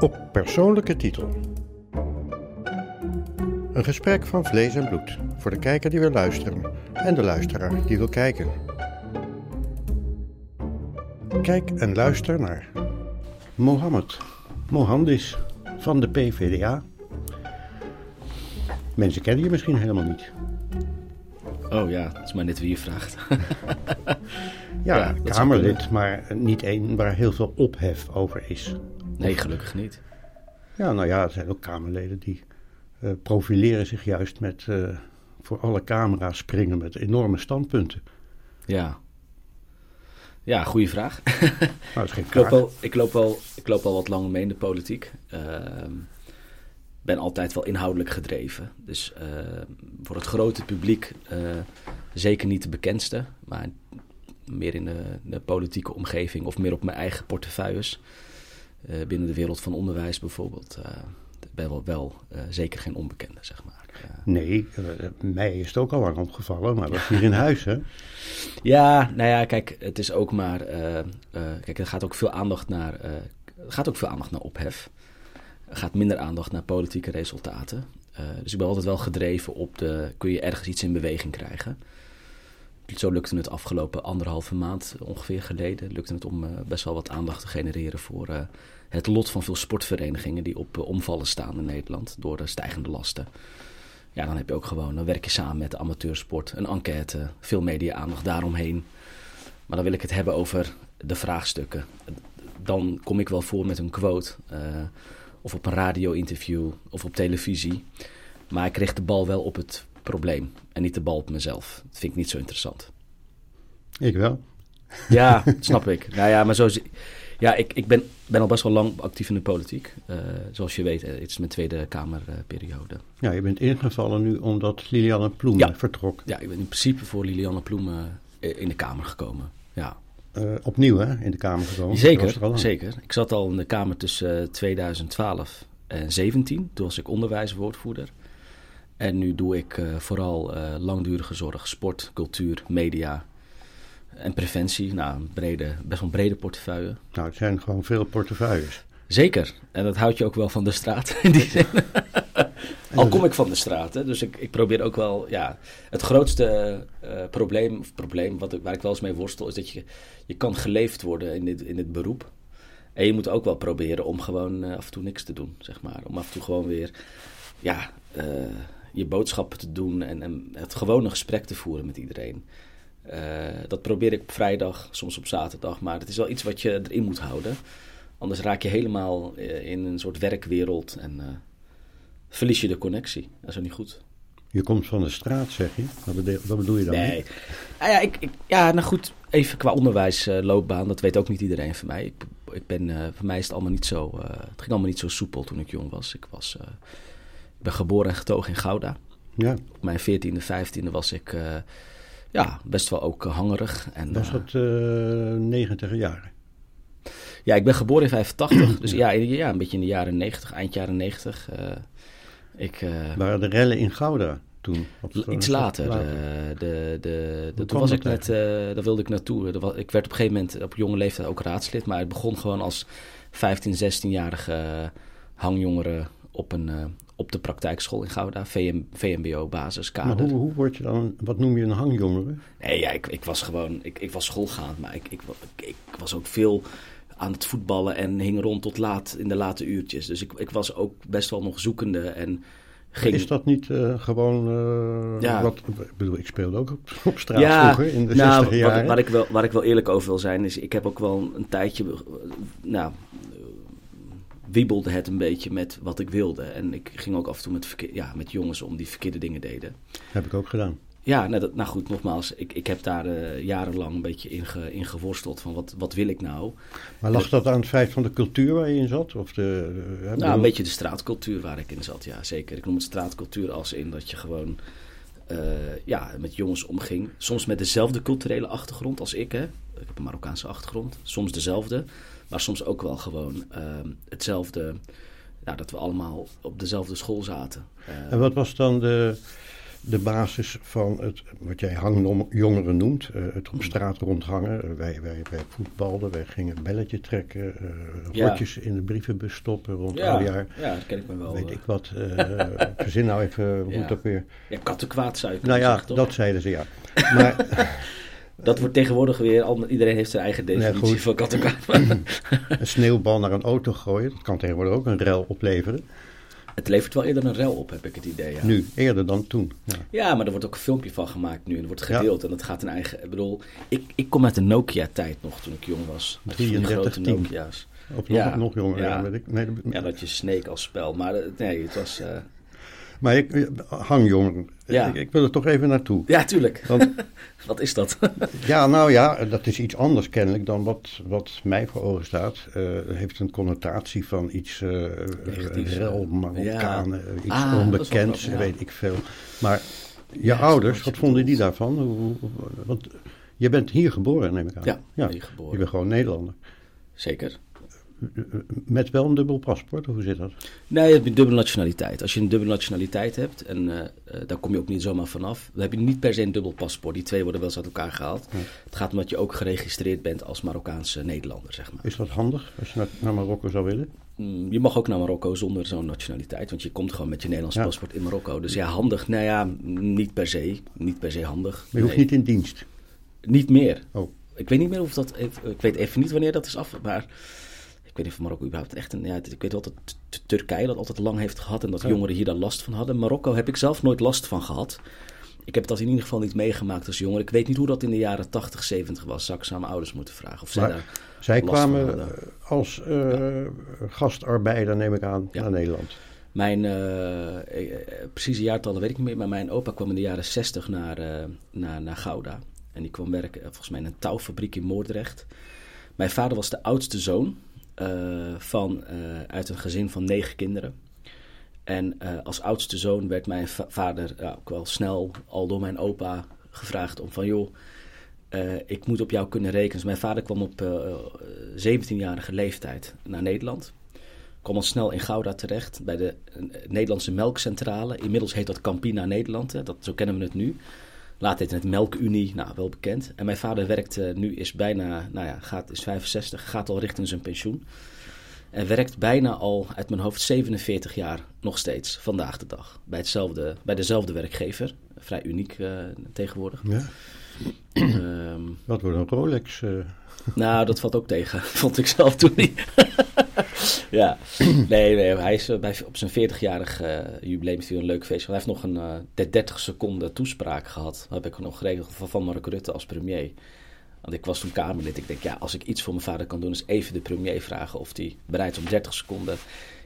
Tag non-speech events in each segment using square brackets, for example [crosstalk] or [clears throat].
Op persoonlijke titel. Een gesprek van vlees en bloed voor de kijker die wil luisteren en de luisteraar die wil kijken. Kijk en luister naar Mohammed Mohandis van de PVDA. Mensen kennen je misschien helemaal niet. Oh ja, dat is maar net wie je vraagt. Ja, [laughs] Ja, Kamerlid, maar niet één waar heel veel ophef over is. Nee, gelukkig niet. Ja, nou ja, er zijn ook Kamerleden die eh, profileren zich juist met eh, voor alle camera's springen met enorme standpunten. Ja. Ja, goede vraag. [laughs] Nou, dat is geen Ik loop, wel, ik, loop wel, ik loop al wat langer mee in de politiek. Ehm ben altijd wel inhoudelijk gedreven. Dus eh, voor het grote publiek zeker niet de bekendste. Maar meer in de, de politieke omgeving of meer op mijn eigen portefeuilles. Eh, binnen de wereld van onderwijs bijvoorbeeld. eh ben wel, wel eh, zeker geen onbekende, zeg maar. Eh, Nee, eh, mij is het ook al lang opgevallen, maar dat is hier in [laughs] huis, hè? Ja, nou ja, kijk, het is ook maar. eh, eh, kijk, er gaat ook veel aandacht naar. eh, gaat ook veel aandacht naar ophef. Er gaat minder aandacht naar politieke resultaten. Eh, dus ik ben altijd wel gedreven op de. Kun je ergens iets in beweging krijgen? Zo lukte het afgelopen anderhalve maand ongeveer geleden. Lukte het om eh, best wel wat aandacht te genereren voor eh, het lot van veel sportverenigingen die op eh, omvallen staan in Nederland door de stijgende lasten. Ja, dan heb je ook gewoon, dan werk je samen met de amateursport, een enquête, veel media-aandacht daaromheen. Maar dan wil ik het hebben over de vraagstukken. Dan kom ik wel voor met een quote, of op een radio-interview, of op televisie. Maar ik richt de bal wel op het probleem en niet de bal op mezelf. Dat vind ik niet zo interessant. Ik wel. Ja, [laughs] snap ik. Nou ja, maar zo zie- Ja, ik, ik ben, ben al best wel lang actief in de politiek. Eh, zoals je weet, eh, het is mijn Tweede Kamerperiode. Ja, je bent ingevallen nu omdat Lilianne Ploem Ja. vertrok. Ja, ik ben in principe voor Lilianne Ploemen eh, in de Kamer gekomen. Ja, Eh, opnieuw, hè, in de Kamer gekomen. Er zeker, zeker. Ik zat al in de Kamer tussen eh, 2012 en 17. Toen was ik onderwijswoordvoerder. En nu doe ik eh, vooral eh, langdurige zorg, sport, cultuur, media en preventie. Nou, een brede, best wel een brede portefeuille. Nou, het zijn gewoon veel portefeuilles. Zeker. En dat houdt je ook wel van de straat [laughs] in die zin. [laughs] Al kom ik van de straat, hè, dus ik, ik probeer ook wel, ja, het grootste eh, probleem, of probleem wat ik, waar ik wel eens mee worstel, is dat je, je kan geleefd worden in dit, in dit beroep. En je moet ook wel proberen om gewoon af en toe niks te doen, zeg maar. Om af en toe gewoon weer, ja, je boodschappen te doen en, en het gewone gesprek te voeren met iedereen. Eh, dat probeer ik op vrijdag, soms op zaterdag, maar het is wel iets wat je erin moet houden. Anders raak je helemaal eh, in een soort werkwereld en eh, verlies je de connectie. Dat is ook niet goed. Je komt van de straat, zeg je. Wat bedoel, je dan? Nee. Ah ja, ik, ik, ja, nou goed, even qua onderwijsloopbaan, dat weet ook niet iedereen van mij. Ik, ik ben, voor mij is het allemaal niet zo, het ging allemaal niet zo soepel toen ik jong was. Ik, was, ben geboren en getogen in Gouda. Ja, Op mijn 14e, 15e was ik eh, ja, best wel ook eh, hangerig. En, was dat eh 90 jaren? Ja, ik ben geboren in 85, dus [clears throat] ja, ja, een beetje in de jaren 90, eind jaren 90. eh, ik, Waren de rellen in Gouda toen? Iets later. de, de, de, toen was ik net, daar wilde ik naartoe. Ik werd op een gegeven moment op jonge leeftijd ook raadslid. Maar het begon gewoon als 15, 16-jarige eh, hangjongere op, een, eh, op de praktijkschool in Gouda. VM, VMBO maar hoe, hoe word je dan, wat noem je een hangjongere? Nee, ja, ik, ik was gewoon, ik, ik was schoolgaand. Maar ik, ik, wa- ik, ik was ook veel aan het voetballen en hing rond tot laat in de late uurtjes. Dus ik, ik was ook best wel nog zoekende en ging... Is dat niet eh, gewoon eh, Ja. wat, ik bedoel, ik speelde ook op, op straat vroeger in de nou, 60 wat- jaren. Waar, ik wel, waar ik wel eerlijk over wil zijn, is ik heb ook wel een tijdje, eh, nou, wiebelde het een beetje met wat ik wilde. En ik ging ook af en toe met, ja, met jongens om die verkeerde dingen deden. Heb ik ook gedaan. Ja, nou, dat, nou goed, nogmaals, ik, ik heb daar eh, jarenlang een beetje in, ge, in geworsteld van wat, wat wil ik nou? Maar lag dat aan het feit van de cultuur waar je in zat? Of de, eh, Nou, bedoel- een beetje de straatcultuur waar ik in zat, ja zeker. Ik noem het straatcultuur als in dat je gewoon eh, ja, met jongens omging. Soms met dezelfde culturele achtergrond als ik, hè. Ik heb een Marokkaanse achtergrond. Soms dezelfde, maar soms ook wel gewoon ehm, hetzelfde. Nou, dat we allemaal op dezelfde school zaten. Eh, En wat was dan de, de basis van het, wat jij hangjongeren noemt, uh, het op straat rondhangen. Uh, wij, wij, wij voetbalden, wij gingen belletje trekken, uh, rotjes in de brievenbus stoppen rond ja, jaar. Ja, dat ken ik me wel. Weet ik wat. [laughs] verzin nou even hoe ja. ook weer... Ja, kattenkwaad zou je Nou ja, zeggen, dat zeiden ze ja. Maar... [laughs] Dat wordt tegenwoordig weer, iedereen heeft zijn eigen definitie nee, van kattenkwaad. [clears throat] een sneeuwbal naar een auto gooien, dat kan tegenwoordig ook een rel opleveren. Het levert wel eerder een rel op, heb ik het idee. Ja. Nu, eerder dan toen. Ja. ja. maar er wordt ook een filmpje van gemaakt nu. En er wordt gedeeld. Ja. En dat gaat een eigen... Ik bedoel, ik, ik kom uit de Nokia-tijd nog toen ik jong was. Met 33, grote Nokia's. Of nog, jonger, ja. weet ik. Nee, dat... ja, dat je Snake als spel. Maar nee, het was... Uh... Maar ik, hangjongeren, ja. ik, ik, wil er toch even naartoe. Ja, tuurlijk. Want, [laughs] wat is dat? [laughs] ja, nou ja, dat is iets anders kennelijk dan wat, wat mij voor ogen staat. Uh, heeft een connotatie van iets uh, rel, Marokkanen, ja. iets ah, onbekends, ja. weet ik veel. Maar je ouders, wat vonden die daarvan? Hoe, want je bent hier geboren, neem ik aan. Ja, ja. hier geboren. Je bent gewoon Nederlander. Zeker. Met wel een dubbel paspoort, hoe zit dat? Nee, je hebt een dubbele nationaliteit. Als je een dubbele nationaliteit hebt, en uh, uh, daar kom je ook niet zomaar vanaf, dan heb je niet per se een dubbel paspoort. Die twee worden wel eens uit elkaar gehaald. Ja. Het gaat om dat je ook geregistreerd bent als Marokkaanse Nederlander, zeg maar. Is dat handig als je naar, naar Marokko zou willen? Mm, je mag ook naar Marokko zonder zo'n nationaliteit, want je komt gewoon met je Nederlands ja. paspoort in Marokko. Dus ja, handig, nou ja, niet per se. Niet per se handig. Maar je hoeft niet in dienst? Niet meer. Oh. Ik weet niet meer of dat, ik weet even niet wanneer dat is af, maar weet niet of Marokko überhaupt echt een. Ja, ik weet wel dat Turkije dat altijd lang heeft gehad en dat ja. jongeren hier daar last van hadden. Marokko heb ik zelf nooit last van gehad. Ik heb dat in ieder geval niet meegemaakt als jonger. Ik weet niet hoe dat in de jaren 80, 70 was. Zou ik ze aan mijn ouders moeten vragen. Of zij, maar daar zij kwamen als uh, ja. gastarbeider, neem ik aan, ja. naar Nederland. Mijn uh, precieze jaartallen weet ik niet meer, maar mijn opa kwam in de jaren 60 naar, uh, naar, naar Gouda. En die kwam werken volgens mij in een touwfabriek in Moordrecht. Mijn vader was de oudste zoon van, uh, uit een gezin van negen kinderen. En uh, als oudste zoon werd mijn va vader ook wel snel al door mijn opa gevraagd om van joh, ik moet op jou kunnen rekenen. Dus mijn vader kwam op 17-jarige leeftijd naar Nederland. Kwam al snel in Gouda terecht bij de Nederlandse Melkcentrale. Inmiddels heet dat Campina Nederland, hè. Dat, zo kennen we het nu. Later heette het Melkunie, nou wel bekend. En mijn vader werkt uh, nu, is bijna, nou ja, gaat, is 65, gaat al richting zijn pensioen. En werkt bijna al uit mijn hoofd 47 jaar nog steeds, vandaag de dag. Bij, hetzelfde, bij dezelfde werkgever. Vrij uniek uh, tegenwoordig. Ja. um, Wat wordt een Rolex? Uh... Nou, dat valt ook tegen, [laughs] vond ik zelf toen niet. [laughs] [laughs] ja, nee, nee, hij is bij, op zijn 40-jarig uh, jubileum heeft hij een leuk feest. Hij heeft nog een uh, 30 seconden toespraak gehad. Dat heb ik nog geregeld van, van Mark Rutte als premier. Want ik was toen Kamerlid. Ik denk, ja, als ik iets voor mijn vader kan doen, is even de premier vragen of hij bereid is om 30 seconden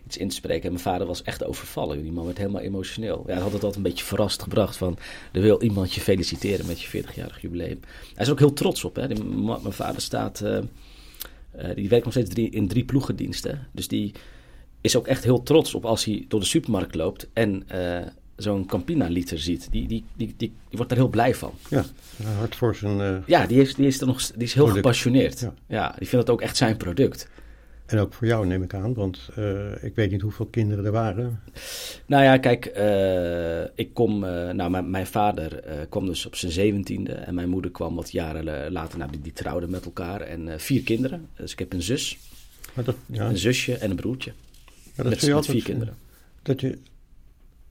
iets in te spreken. En mijn vader was echt overvallen. Die man werd helemaal emotioneel. Ja, hij had het altijd een beetje verrast gebracht van, er wil iemand je feliciteren met je 40-jarig jubileum. Hij is ook heel trots op. Hè. Mijn vader staat... uh, die werkt nog steeds drie, in drie ploegendiensten. Dus die is ook echt heel trots op als hij door de supermarkt loopt en uh, zo'n Campina-liter ziet. Die, die, die, die, wordt daar heel blij van. Ja, hard voor zijn. Uh, ja, die is, die is, er nog, die is heel product. gepassioneerd. Ja. ja, die vindt het ook echt zijn product. En ook voor jou neem ik aan, want uh, ik weet niet hoeveel kinderen er waren. Nou ja, kijk, uh, ik kom, uh, nou mijn, vader kwam dus op zijn zeventiende en mijn moeder kwam wat jaren later, nou die, die trouwden met elkaar en vier kinderen. Dus ik heb een zus, dat, ja. een zusje en een broertje. Dat met, vier kinderen. Dat je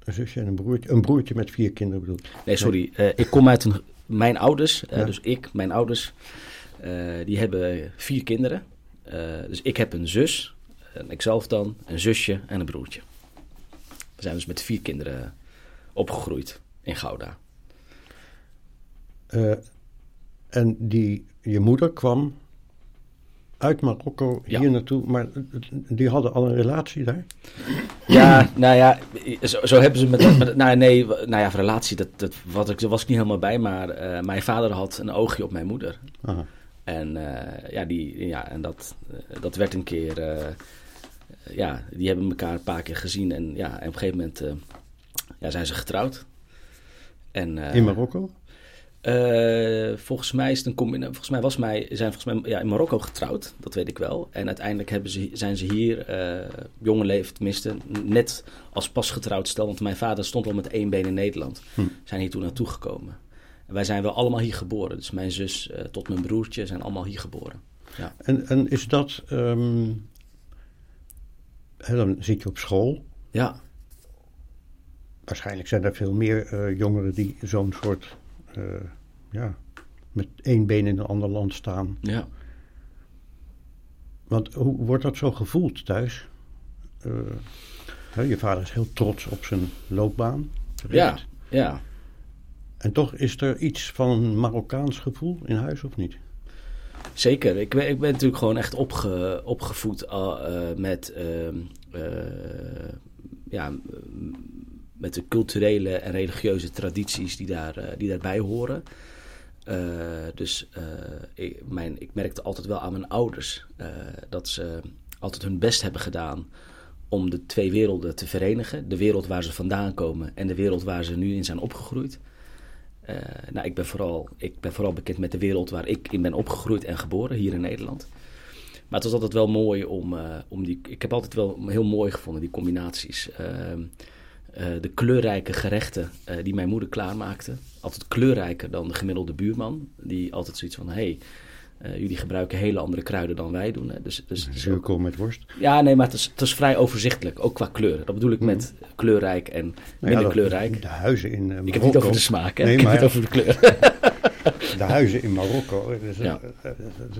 een zusje en een broertje, een broertje met vier kinderen bedoelt. Nee, sorry, nee. ik kom uit een, mijn ouders, ja. dus ik, mijn ouders, die hebben vier kinderen. Uh, dus ik heb een zus, en ikzelf dan, een zusje en een broertje. We zijn dus met vier kinderen opgegroeid in Gouda. Uh, en die, je moeder kwam uit Marokko hier naartoe, maar die hadden al een relatie daar? Ja, nou ja, zo, zo hebben ze met, met nou nee, nou ja, relatie, dat, dat, wat ik, daar was ik niet helemaal bij, maar uh, mijn vader had een oogje op mijn moeder. Aha. En, uh, ja, die, ja, en dat, uh, dat werd een keer. Uh, ja, die hebben elkaar een paar keer gezien. En, ja, en op een gegeven moment ja, zijn ze getrouwd. En, in Marokko? Uh, volgens mij is het een combinatie. Volgens mij was mij, zijn volgens mij ja, in Marokko getrouwd, dat weet ik wel. En uiteindelijk hebben ze, zijn ze hier, uh, jonge leeftijd tenminste, net als pas getrouwd stel. Want mijn vader stond al met één been in Nederland. Hm. Zijn hier toen naartoe gekomen. En wij zijn wel allemaal hier geboren. Dus mijn zus uh, tot mijn broertje zijn allemaal hier geboren. Ja. En, en is dat. Um, dan zit je op school. Ja. Waarschijnlijk zijn er veel meer jongeren die zo'n soort uh, ja, met één been in een ander land staan. Ja. Want hoe wordt dat zo gevoeld thuis? Je vader is heel trots op zijn loopbaan. Ja, ja. En toch is er iets van een Marokkaans gevoel in huis of niet? Zeker. Ik ben, ik ben natuurlijk gewoon echt opge, opgevoed uh, met, ehm, ja, met de culturele en religieuze tradities die, daar, uh, die daarbij horen. Dus mijn, ik merkte altijd wel aan mijn ouders dat ze altijd hun best hebben gedaan om de twee werelden te verenigen. De wereld waar ze vandaan komen en de wereld waar ze nu in zijn opgegroeid. Nou, ik ben, vooral, ik ben vooral bekend met de wereld waar ik in ben opgegroeid en geboren, hier in Nederland. Maar het was altijd wel mooi om, om die. Ik heb altijd wel heel mooi gevonden, die combinaties. Ehm, uh, de kleurrijke gerechten die mijn moeder klaarmaakte. Altijd kleurrijker dan de gemiddelde buurman. Die altijd zoiets van, hé, hey, uh, jullie gebruiken hele andere kruiden dan wij doen. Hè. Dus, dus, Zuurkool met worst? Ja, nee, maar het is, het is vrij overzichtelijk. Ook qua kleur. Dat bedoel ik met mm. kleurrijk en nou minder kleurrijk. De huizen in Marokko... Ik heb het niet over de smaak, hè. Nee, ik maar, heb het over de kleur. [laughs] de huizen in Marokko, dus ja.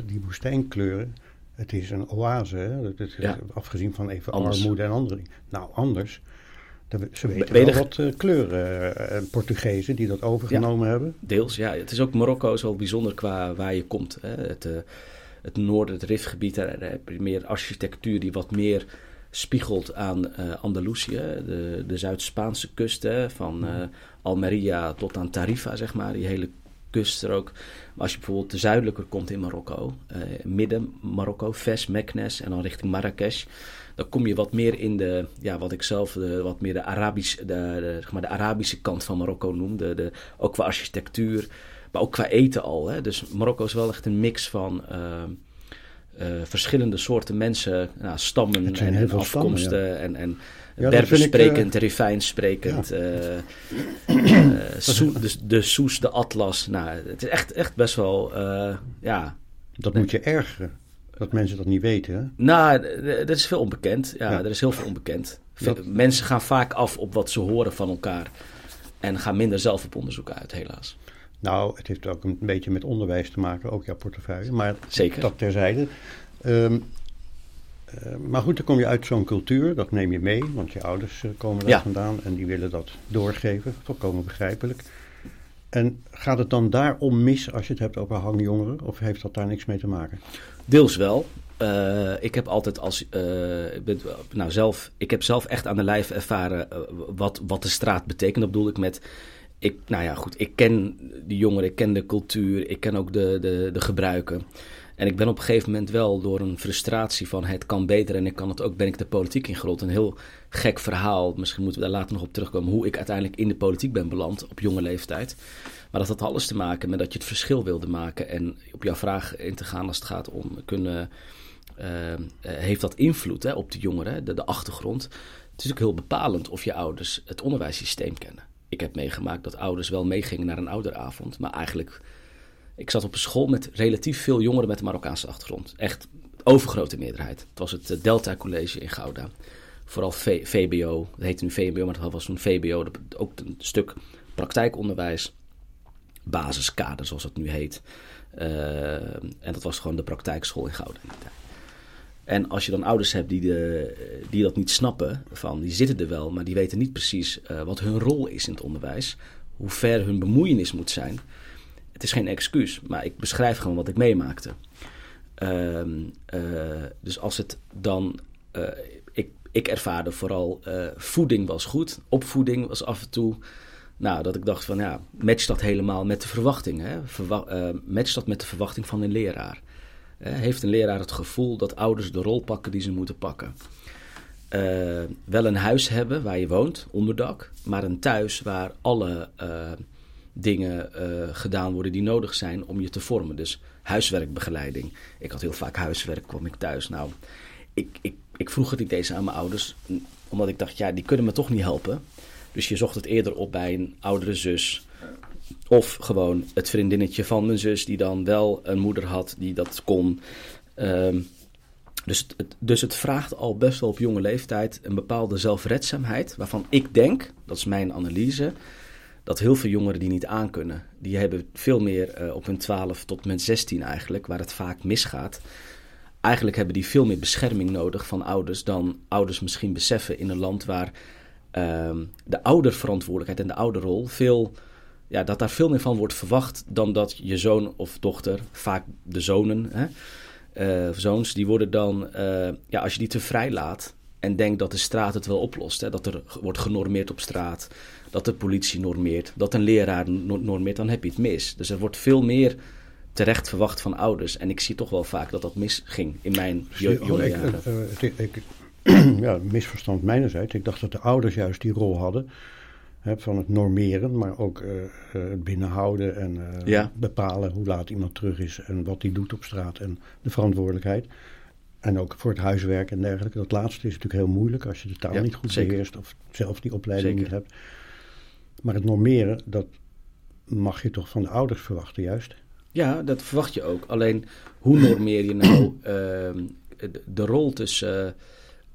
die woestijnkleuren... Het is een oase, hè? Het is, ja. afgezien van even anders. armoede en andere Nou, anders ze weten wel wat uh, kleuren, uh, Portugezen die dat overgenomen hebben. Deels, ja. Het is ook Marokko is wel bijzonder qua waar je komt. Hè. Het, het noorden, het Rifgebied, daar heb je meer architectuur die wat meer spiegelt aan Andalusië. De, de Zuid-Spaanse kust, hè, van Almeria tot aan Tarifa, zeg maar. Die hele kust er ook. Maar als je bijvoorbeeld te zuidelijker komt in Marokko, midden Marokko, Fes, Meknes en dan richting Marrakesh dan kom je wat meer in de, ja, wat ik zelf de, wat meer de, Arabisch, de, de, zeg maar de Arabische kant van Marokko noem. De, de, ook qua architectuur, maar ook qua eten al. Hè. Dus Marokko is wel echt een mix van uh, uh, verschillende soorten mensen, nou, stammen en, en afkomsten. Stammen, ja. En, en ja, Berbers sprekend, uh, Rifijns sprekend, ja. so, de, de Soes, de Atlas. Nou, het is echt, echt best wel, ja... Dat moet je ergeren. Dat mensen dat niet weten, hè? Nou, dat is veel onbekend. Ja, er is heel veel onbekend. Mensen gaan vaak af op wat ze horen van elkaar. En gaan minder zelf op onderzoek uit, helaas. Nou, het heeft ook een beetje met onderwijs te maken, ook jouw portefeuille. Maar Zeker. dat terzijde. Um, uh, maar goed, dan kom je uit zo'n cultuur, dat neem je mee, want je ouders uh, komen daar ja. vandaan en die willen dat doorgeven, volkomen begrijpelijk. En gaat het dan daarom mis als je het hebt over hangjongeren, of heeft dat daar niks mee te maken? Deels wel. Uh, ik heb altijd als. Uh, ik, ben, nou zelf, ik heb zelf echt aan de lijf ervaren uh, wat, wat de straat betekent. Dat bedoel ik met. Ik, nou ja, goed. Ik ken die jongeren, ik ken de cultuur, ik ken ook de, de, de gebruiken. En ik ben op een gegeven moment wel door een frustratie van het kan beter en ik kan het ook, ben ik de politiek ingerold. Een heel gek verhaal, misschien moeten we daar later nog op terugkomen, hoe ik uiteindelijk in de politiek ben beland op jonge leeftijd. Maar dat had alles te maken met dat je het verschil wilde maken. En op jouw vraag in te gaan als het gaat om kunnen. Uh, heeft dat invloed hè, op de jongeren, de, de achtergrond? Het is ook heel bepalend of je ouders het onderwijssysteem kennen. Ik heb meegemaakt dat ouders wel meegingen naar een ouderavond, maar eigenlijk. Ik zat op een school met relatief veel jongeren met een Marokkaanse achtergrond. Echt overgrote meerderheid. Het was het eh, Delta College in Gouda. Vooral VBO, dat heette nu VMBO, maar dat was toen VBO. Ook een stuk praktijkonderwijs basiskader, zoals het nu heet. Uh, en dat was gewoon de praktijkschool in Gouda. En als je dan ouders hebt die, de, die dat niet snappen, van, die zitten er wel, maar die weten niet precies uh, wat hun rol is in het onderwijs, hoe ver hun bemoeienis moet zijn. Het is geen excuus, maar ik beschrijf gewoon wat ik meemaakte. Uh, dus als het dan. Ik, ervaarde vooral voeding was goed, opvoeding was af en toe nou, dat ik dacht van ja, match dat helemaal met de verwachting. Hè? Uh, match dat met de verwachting van een leraar. Uh, heeft een leraar het gevoel dat ouders de rol pakken die ze moeten pakken? Uh, wel een huis hebben waar je woont, onderdak, maar een thuis waar alle dingen uh, gedaan worden die nodig zijn om je te vormen. Dus huiswerkbegeleiding. Ik had heel vaak huiswerk, kwam ik thuis. Nou, ik, ik vroeg het eens aan mijn ouders, omdat ik dacht, ja, die kunnen me toch niet helpen. Dus je zocht het eerder op bij een oudere zus. Of gewoon het vriendinnetje van mijn zus, die dan wel een moeder had die dat kon. Um, dus het, dus het vraagt al best wel op jonge leeftijd een bepaalde zelfredzaamheid, waarvan ik denk, dat is mijn analyse, dat heel veel jongeren die niet aankunnen. Die hebben veel meer uh, op hun 12 tot mijn 16 eigenlijk, waar het vaak misgaat. Eigenlijk hebben die veel meer bescherming nodig van ouders dan ouders misschien beseffen in een land waar uh, de ouderverantwoordelijkheid en de ouderrol veel, ja, dat daar veel meer van wordt verwacht dan dat je zoon of dochter, vaak de zonen, hè, uh, zoons, die worden dan, uh, ja, als je die te vrij laat en denkt dat de straat het wel oplost, hè, dat er wordt genormeerd op straat, dat de politie normeert, dat een leraar normeert, dan heb je het mis. Dus er wordt veel meer terecht verwacht van ouders. En ik zie toch wel vaak dat dat misging in mijn jonge jaren. Ik, ik, [clears throat] ik, ja, misverstand mijnerzijds. Ik dacht dat de ouders juist die rol hadden van het normeren, maar ook uh, het binnenhouden en uh, bepalen hoe laat iemand terug is en wat hij doet op straat en de verantwoordelijkheid. En ook voor het huiswerk en dergelijke. Dat laatste is natuurlijk heel moeilijk als je de taal niet goed beheerst of zelf die opleiding niet hebt. Maar het normeren, dat mag je toch van de ouders verwachten, juist? Ja, dat verwacht je ook. Alleen hoe normeer je nou [clears throat] ehm, de, rol tussen.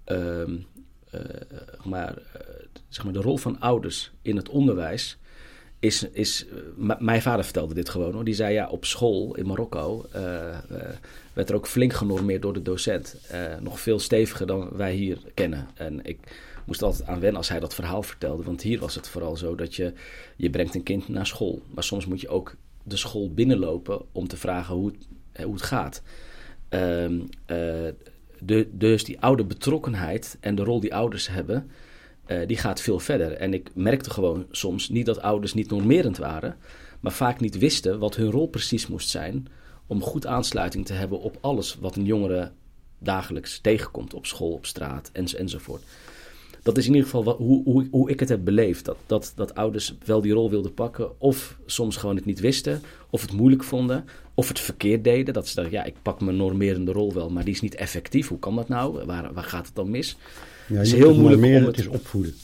Ehm, maar zeg maar, de rol van ouders in het onderwijs is, is mijn vader vertelde dit gewoon hoor. Die zei ja, op school in Marokko uh, werd er ook flink genormeerd door de docent. Nog veel steviger dan wij hier kennen. En ik moest altijd aan wennen als hij dat verhaal vertelde. Want hier was het vooral zo dat je, je brengt een kind naar school. Maar soms moet je ook de school binnenlopen om te vragen hoe het, hoe het gaat. Ehm, de, dus die oude betrokkenheid en de rol die ouders hebben uh, die gaat veel verder. En ik merkte gewoon soms niet dat ouders niet normerend waren, maar vaak niet wisten wat hun rol precies moest zijn om goed aansluiting te hebben op alles wat een jongere dagelijks tegenkomt op school, op straat en, enzovoort. Dat is in ieder geval wat, hoe, hoe, hoe ik het heb beleefd. Dat, dat, dat ouders wel die rol wilden pakken, of soms gewoon het niet wisten, of het moeilijk vonden, of het verkeerd deden. Dat ze dachten, ja, ik pak mijn normerende rol wel, maar die is niet effectief. Hoe kan dat nou? Waar, waar gaat het dan mis? Ja, het is heel moeilijk normeren, om het... het is opvoeden.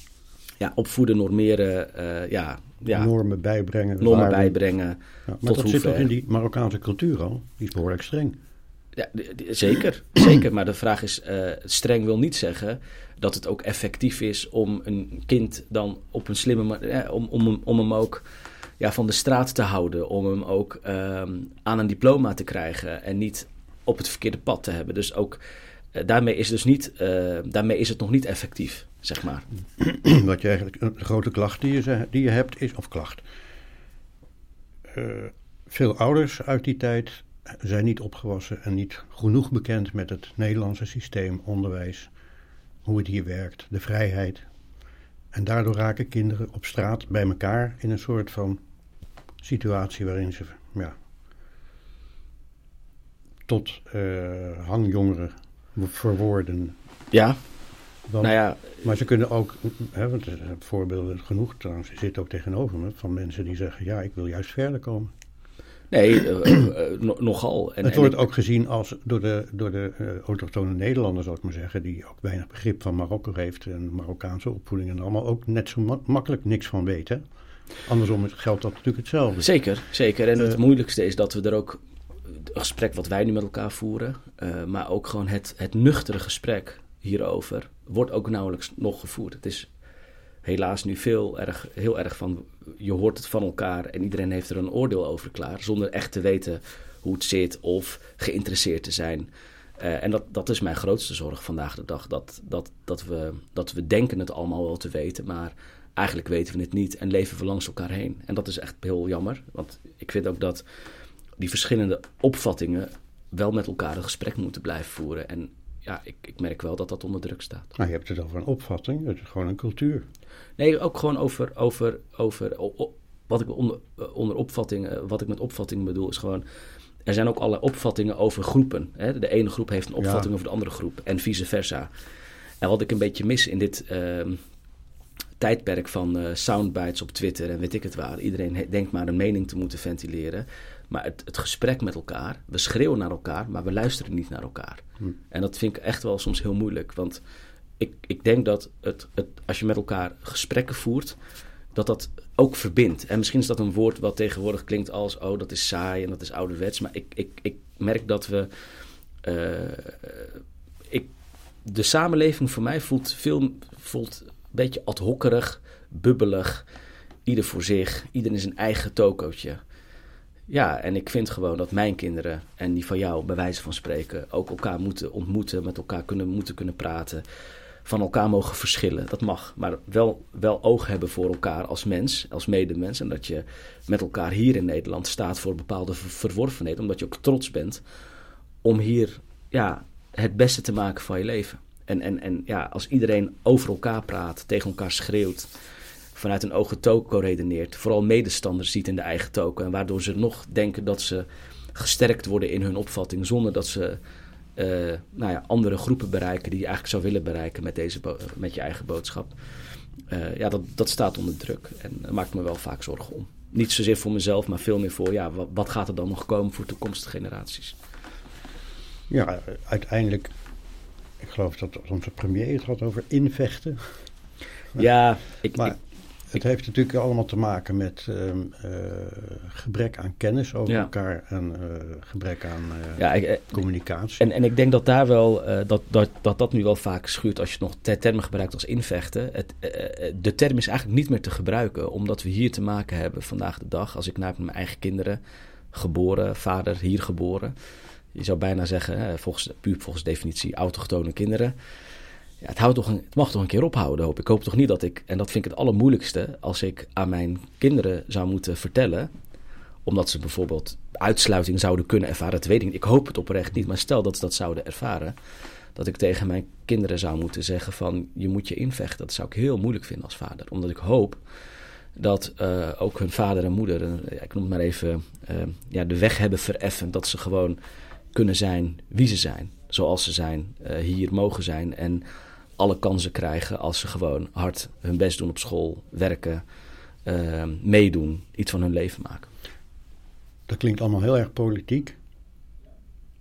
Ja, opvoeden, normeren, uh, ja, ja. Normen bijbrengen. Normen bijbrengen. Ja, maar dat zit toch in die Marokkaanse cultuur al? Die is behoorlijk streng. Ja, zeker, [clears throat] zeker. Maar de vraag is, uh, streng wil niet zeggen dat het ook effectief is om een kind dan op een slimme manier, om, om, om hem ook ja, van de straat te houden. Om hem ook um, aan een diploma te krijgen en niet op het verkeerde pad te hebben. Dus ook uh, daarmee, is dus niet, uh, daarmee is het nog niet effectief, zeg maar. [clears throat] Wat je eigenlijk, een grote klacht die je, die je hebt is, of klacht. Veel ouders uit die tijd zijn niet opgewassen en niet genoeg bekend met het Nederlandse systeem, onderwijs, hoe het hier werkt, de vrijheid. En daardoor raken kinderen op straat bij elkaar in een soort van situatie waarin ze ja, tot uh, hangjongeren verwoorden. Ja. nou ja. Maar ze kunnen ook, hè, want er zijn voorbeelden genoeg trouwens, je zit ook tegenover me, van mensen die zeggen, ja, ik wil juist verder komen. Nee, uh, uh, nogal. En, het wordt ook gezien als door de, door de autochtone Nederlanders, zou ik maar zeggen, die ook weinig begrip van Marokko heeft en Marokkaanse opvoeding en allemaal ook net zo ma makkelijk niks van weten. Andersom geldt dat natuurlijk hetzelfde. Zeker, zeker. En het moeilijkste is dat we er ook het gesprek wat wij nu met elkaar voeren, uh, maar ook gewoon het, het nuchtere gesprek hierover, wordt ook nauwelijks nog gevoerd. Het is helaas nu veel erg, heel erg van, je hoort het van elkaar en iedereen heeft er een oordeel over klaar, zonder echt te weten hoe het zit of geïnteresseerd te zijn. Uh, en dat, dat is mijn grootste zorg vandaag de dag. Dat, dat, dat, we, dat we denken het allemaal wel te weten, maar eigenlijk weten we het niet en leven we langs elkaar heen. En dat is echt heel jammer. Want ik vind ook dat die verschillende opvattingen wel met elkaar een gesprek moeten blijven voeren. En ja, ik, ik merk wel dat dat onder druk staat. Nou, je hebt het over een opvatting, het is gewoon een cultuur. Nee, ook gewoon over, over, over wat ik onder, onder opvattingen, wat ik met opvattingen bedoel, is gewoon. Er zijn ook allerlei opvattingen over groepen. Hè? De ene groep heeft een opvatting over de andere groep en vice versa. En wat ik een beetje mis in dit uh, tijdperk van uh, soundbites op Twitter en weet ik het waar. Iedereen denkt maar een mening te moeten ventileren. Maar het, het, gesprek met elkaar, we schreeuwen naar elkaar, maar we luisteren niet naar elkaar. Hm. En dat vind ik echt wel soms heel moeilijk. Want ik, ik denk dat het, het, als je met elkaar gesprekken voert, dat dat ook verbindt. En misschien is dat een woord wat tegenwoordig klinkt als: oh, dat is saai en dat is ouderwets. Maar ik, ik, ik merk dat we. Uh, ik, de samenleving voor mij voelt, veel, voelt een beetje ad hockerig, bubbelig. Ieder voor zich, ieder in zijn eigen tokootje. Ja, en ik vind gewoon dat mijn kinderen en die van jou, bij wijze van spreken, ook elkaar moeten ontmoeten, met elkaar kunnen, moeten kunnen praten van elkaar mogen verschillen. Dat mag. Maar wel, wel oog hebben voor elkaar als mens, als medemens. En dat je met elkaar hier in Nederland staat voor bepaalde verworvenheid. Omdat je ook trots bent om hier ja, het beste te maken van je leven. En, en, en ja, als iedereen over elkaar praat, tegen elkaar schreeuwt, vanuit een ogen toko redeneert, vooral medestanders ziet in de eigen toko. En waardoor ze nog denken dat ze gesterkt worden in hun opvatting, zonder dat ze uh, nou ja, andere groepen bereiken die je eigenlijk zou willen bereiken met, deze met je eigen boodschap. Uh, ja, dat, dat staat onder druk en daar maakt me wel vaak zorgen om. Niet zozeer voor mezelf, maar veel meer voor ja, wat, wat gaat er dan nog komen voor toekomstige generaties. Ja, uiteindelijk, ik geloof dat onze premier het had over invechten. Ja, ik, maar, het heeft natuurlijk allemaal te maken met ehm, eh, gebrek aan kennis over elkaar en uh, gebrek aan uh, ja, communicatie. En, en ik denk dat daar wel, dat, dat, dat dat nu wel vaak schuurt als je nog termen gebruikt als invechten. Het, de term is eigenlijk niet meer te gebruiken, omdat we hier te maken hebben vandaag de dag. Als ik naar mijn eigen kinderen, geboren, vader hier geboren. Je zou bijna zeggen, volgens, puur volgens definitie, autochtone kinderen ja, het, houdt toch een, het mag toch een keer ophouden, hoop ik. Hoop toch niet dat ik, en dat vind ik het allermoeilijkste, als ik aan mijn kinderen zou moeten vertellen, omdat ze bijvoorbeeld uitsluiting zouden kunnen ervaren, dat weet ik. Ik hoop het oprecht niet, maar stel dat ze dat zouden ervaren, dat ik tegen mijn kinderen zou moeten zeggen van, je moet je invechten. Dat zou ik heel moeilijk vinden als vader, omdat ik hoop dat uh, ook hun vader en moeder, uh, ik noem het maar even, uh, ja, de weg hebben vereffend, dat ze gewoon kunnen zijn wie ze zijn, zoals ze zijn, hier mogen zijn en alle kansen krijgen als ze gewoon hard hun best doen op school, werken, uh, meedoen, iets van hun leven maken. Dat klinkt allemaal heel erg politiek.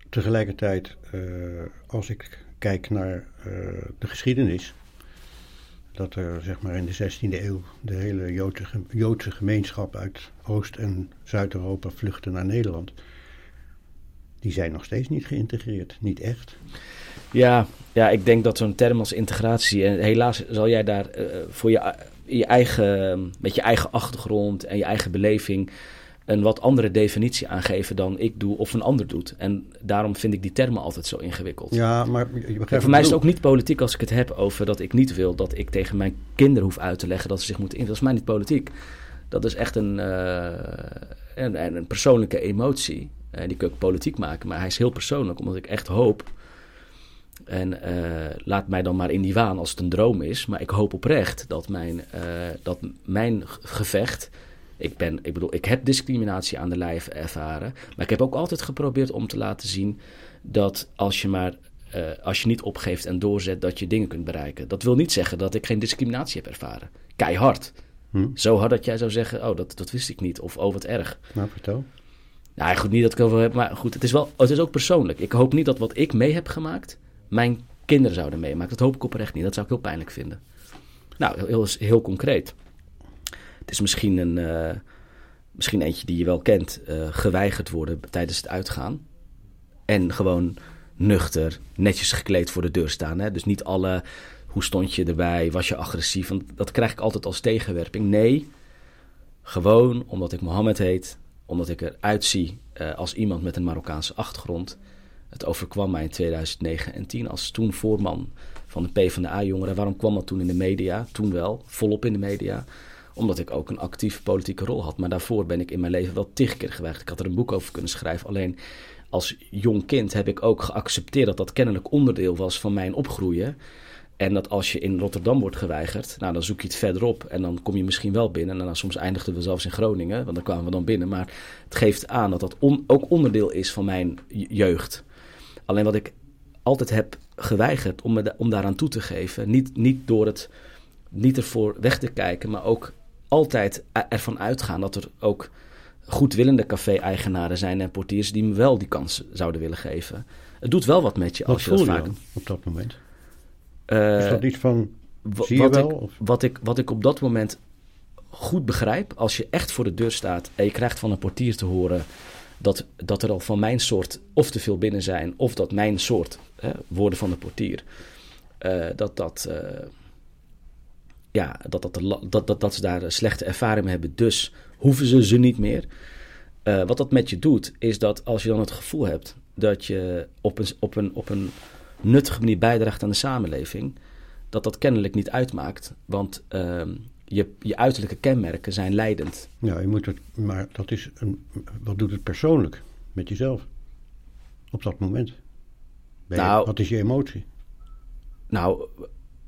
Tegelijkertijd, uh, als ik kijk naar uh, de geschiedenis, dat er zeg maar in de 16e eeuw de hele Joodse, Joodse gemeenschap uit Oost- en Zuid-Europa vluchtte naar Nederland. Die zijn nog steeds niet geïntegreerd, niet echt. Ja, ja, ik denk dat zo'n term als integratie, en helaas zal jij daar uh, voor je, je eigen, met je eigen achtergrond en je eigen beleving een wat andere definitie aangeven dan ik doe of een ander doet. En daarom vind ik die termen altijd zo ingewikkeld. Ja, maar je begrijpt voor mij is het ook niet politiek als ik het heb over dat ik niet wil dat ik tegen mijn kinderen hoef uit te leggen dat ze zich moeten in. Dat is mij niet politiek. Dat is echt een, uh, een, een, persoonlijke emotie. En die kun ik politiek maken, maar hij is heel persoonlijk, omdat ik echt hoop en uh, laat mij dan maar in die waan als het een droom is. Maar ik hoop oprecht dat mijn, uh, dat mijn gevecht. Ik, ben, ik bedoel, ik heb discriminatie aan de lijf ervaren. Maar ik heb ook altijd geprobeerd om te laten zien dat als je maar. Uh, als je niet opgeeft en doorzet, dat je dingen kunt bereiken. Dat wil niet zeggen dat ik geen discriminatie heb ervaren. Keihard. Hm? Zo hard dat jij zou zeggen: Oh, dat, dat wist ik niet. Of oh, wat erg. Nou, vertel. Nou, goed, niet dat ik over heb, maar goed, het is wel, het is ook persoonlijk. Ik hoop niet dat wat ik mee heb gemaakt, mijn kinderen zouden meemaken. Dat hoop ik oprecht niet. Dat zou ik heel pijnlijk vinden. Nou, heel, heel, concreet. Het is misschien een, uh, misschien eentje die je wel kent, uh, geweigerd worden tijdens het uitgaan. En gewoon nuchter, netjes gekleed voor de deur staan. Hè? Dus niet alle, hoe stond je erbij, was je agressief? Want dat krijg ik altijd als tegenwerping. Nee, gewoon omdat ik Mohammed heet, omdat ik eruit zie uh, als iemand met een Marokkaanse achtergrond het overkwam mij in 2009 en 10 als toen voorman van de PvdA-jongeren. Waarom kwam dat toen in de media? Toen wel, volop in de media. Omdat ik ook een actieve politieke rol had. Maar daarvoor ben ik in mijn leven wel tig keer geweigerd. Ik had er een boek over kunnen schrijven. Alleen als jong kind heb ik ook geaccepteerd dat dat kennelijk onderdeel was van mijn opgroeien. En dat als je in Rotterdam wordt geweigerd, nou dan zoek je het verderop en dan kom je misschien wel binnen. En dan soms eindigden we zelfs in Groningen, want dan kwamen we dan binnen. Maar het geeft aan dat dat ook onderdeel is van mijn jeugd. Alleen wat ik altijd heb geweigerd om, me om daaraan toe te geven, niet, niet door het niet ervoor weg te kijken, maar ook altijd ervan uitgaan dat er ook goedwillende café-eigenaren zijn en portiers die me wel die kans zouden willen geven. Het doet wel wat met je als je dat vaak... op dat moment? Uh, is dat iets van, zie je wat wel? Ik, wat, ik, wat ik op dat moment goed begrijp, als je echt voor de deur staat en je krijgt van een portier te horen dat, dat er al van mijn soort of te veel binnen zijn, of dat mijn soort, hè, woorden van de portier, uh, dat dat... Uh, ja, dat, dat, dat, dat, dat ze daar slechte ervaring hebben. Dus hoeven ze ze niet meer. Uh, wat dat met je doet, is dat als je dan het gevoel hebt dat je op een, op een, op een nuttige manier bijdraagt aan de samenleving, dat dat kennelijk niet uitmaakt. Want uh, je, je uiterlijke kenmerken zijn leidend. Ja, je moet het, maar dat is een, wat doet het persoonlijk met jezelf op dat moment? nou, wat is je emotie? Nou,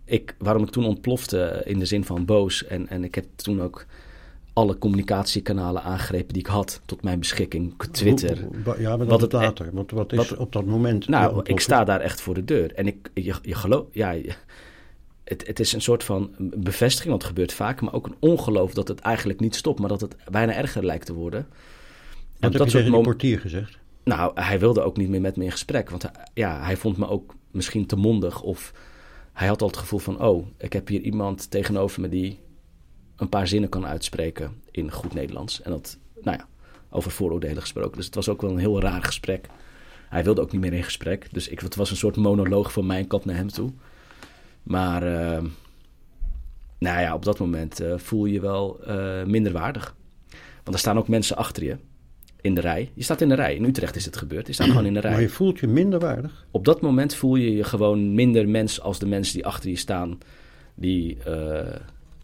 ik, waarom ik toen ontplofte in de zin van boos. En, en ik heb toen ook alle communicatiekanalen aangrepen die ik had tot mijn beschikking. Twitter. ja, maar wat het later. Wat, wat is wat, op dat moment? Nou, ik sta daar echt voor de deur. En ik, je, je geloof, ja, het, het is een soort van bevestiging, want het gebeurt vaak, maar ook een ongeloof dat het eigenlijk niet stopt, maar dat het bijna erger lijkt te worden. Wat en heb dat je tegen portier gezegd? Nou, hij wilde ook niet meer met me in gesprek, want ja, hij vond me ook misschien te mondig of hij had al het gevoel van, oh, ik heb hier iemand tegenover me die een paar zinnen kan uitspreken in goed Nederlands. En dat, nou ja, over vooroordelen gesproken. Dus het was ook wel een heel raar gesprek. Hij wilde ook niet meer in gesprek. Dus ik, het was een soort monoloog van mijn kant naar hem toe. Maar, uh, nou ja, op dat moment uh, voel je je wel uh, minder waardig. Want er staan ook mensen achter je in de rij. Je staat in de rij. In Utrecht is het gebeurd. Je staat gewoon in de rij. Maar je voelt je minder waardig? Op dat moment voel je je gewoon minder mens als de mensen die achter je staan. Die uh,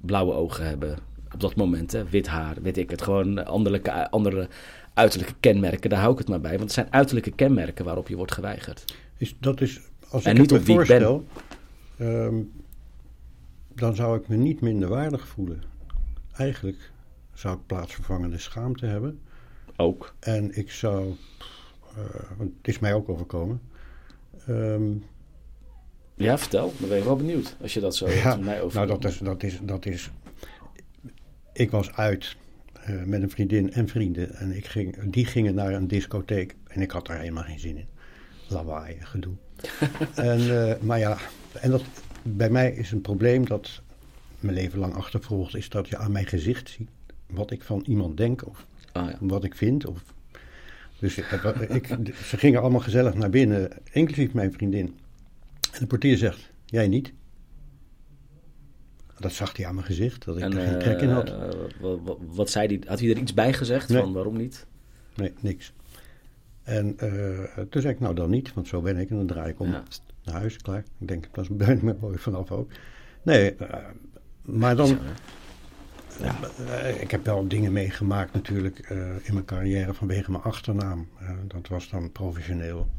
blauwe ogen hebben. Op dat moment, hè. wit haar, weet ik het. Gewoon andere, andere uiterlijke kenmerken. Daar hou ik het maar bij. Want het zijn uiterlijke kenmerken waarop je wordt geweigerd. Is, dat is, als en ik niet het me voorstel, um, dan zou ik me niet minder waardig voelen. Eigenlijk zou ik plaatsvervangende schaamte hebben. Ook. En ik zou, uh, want het is mij ook overkomen. Um, ja, vertel. Dan ben ik wel benieuwd als je dat zo ja, mij over. Nou, dat is, dat, is, dat is. Ik was uit uh, met een vriendin en vrienden. En ik ging, die gingen naar een discotheek. En ik had daar helemaal geen zin in. Lawaai en gedoe. [laughs] en, uh, maar ja, en dat, bij mij is een probleem dat mijn leven lang achtervolgt. Is dat je aan mijn gezicht ziet wat ik van iemand denk. Of ah, ja. wat ik vind. Of, dus ik, ze gingen allemaal gezellig naar binnen, inclusief mijn vriendin. En de portier zegt, jij niet. Dat zag hij aan mijn gezicht, dat ik er geen trek in had. Uh, wat, wat, zei hij? Had hij er iets bij gezegd van waarom niet? Nee, niks. En uh, toen zei ik, nou dan niet, want zo ben ik. En dan draai ik om naar huis, klaar. Ik denk, dat is me mooi vanaf ook. Nee, uh, maar dan... Ja. ik heb wel dingen meegemaakt natuurlijk in mijn carrière vanwege mijn achternaam. dat was dan professioneel.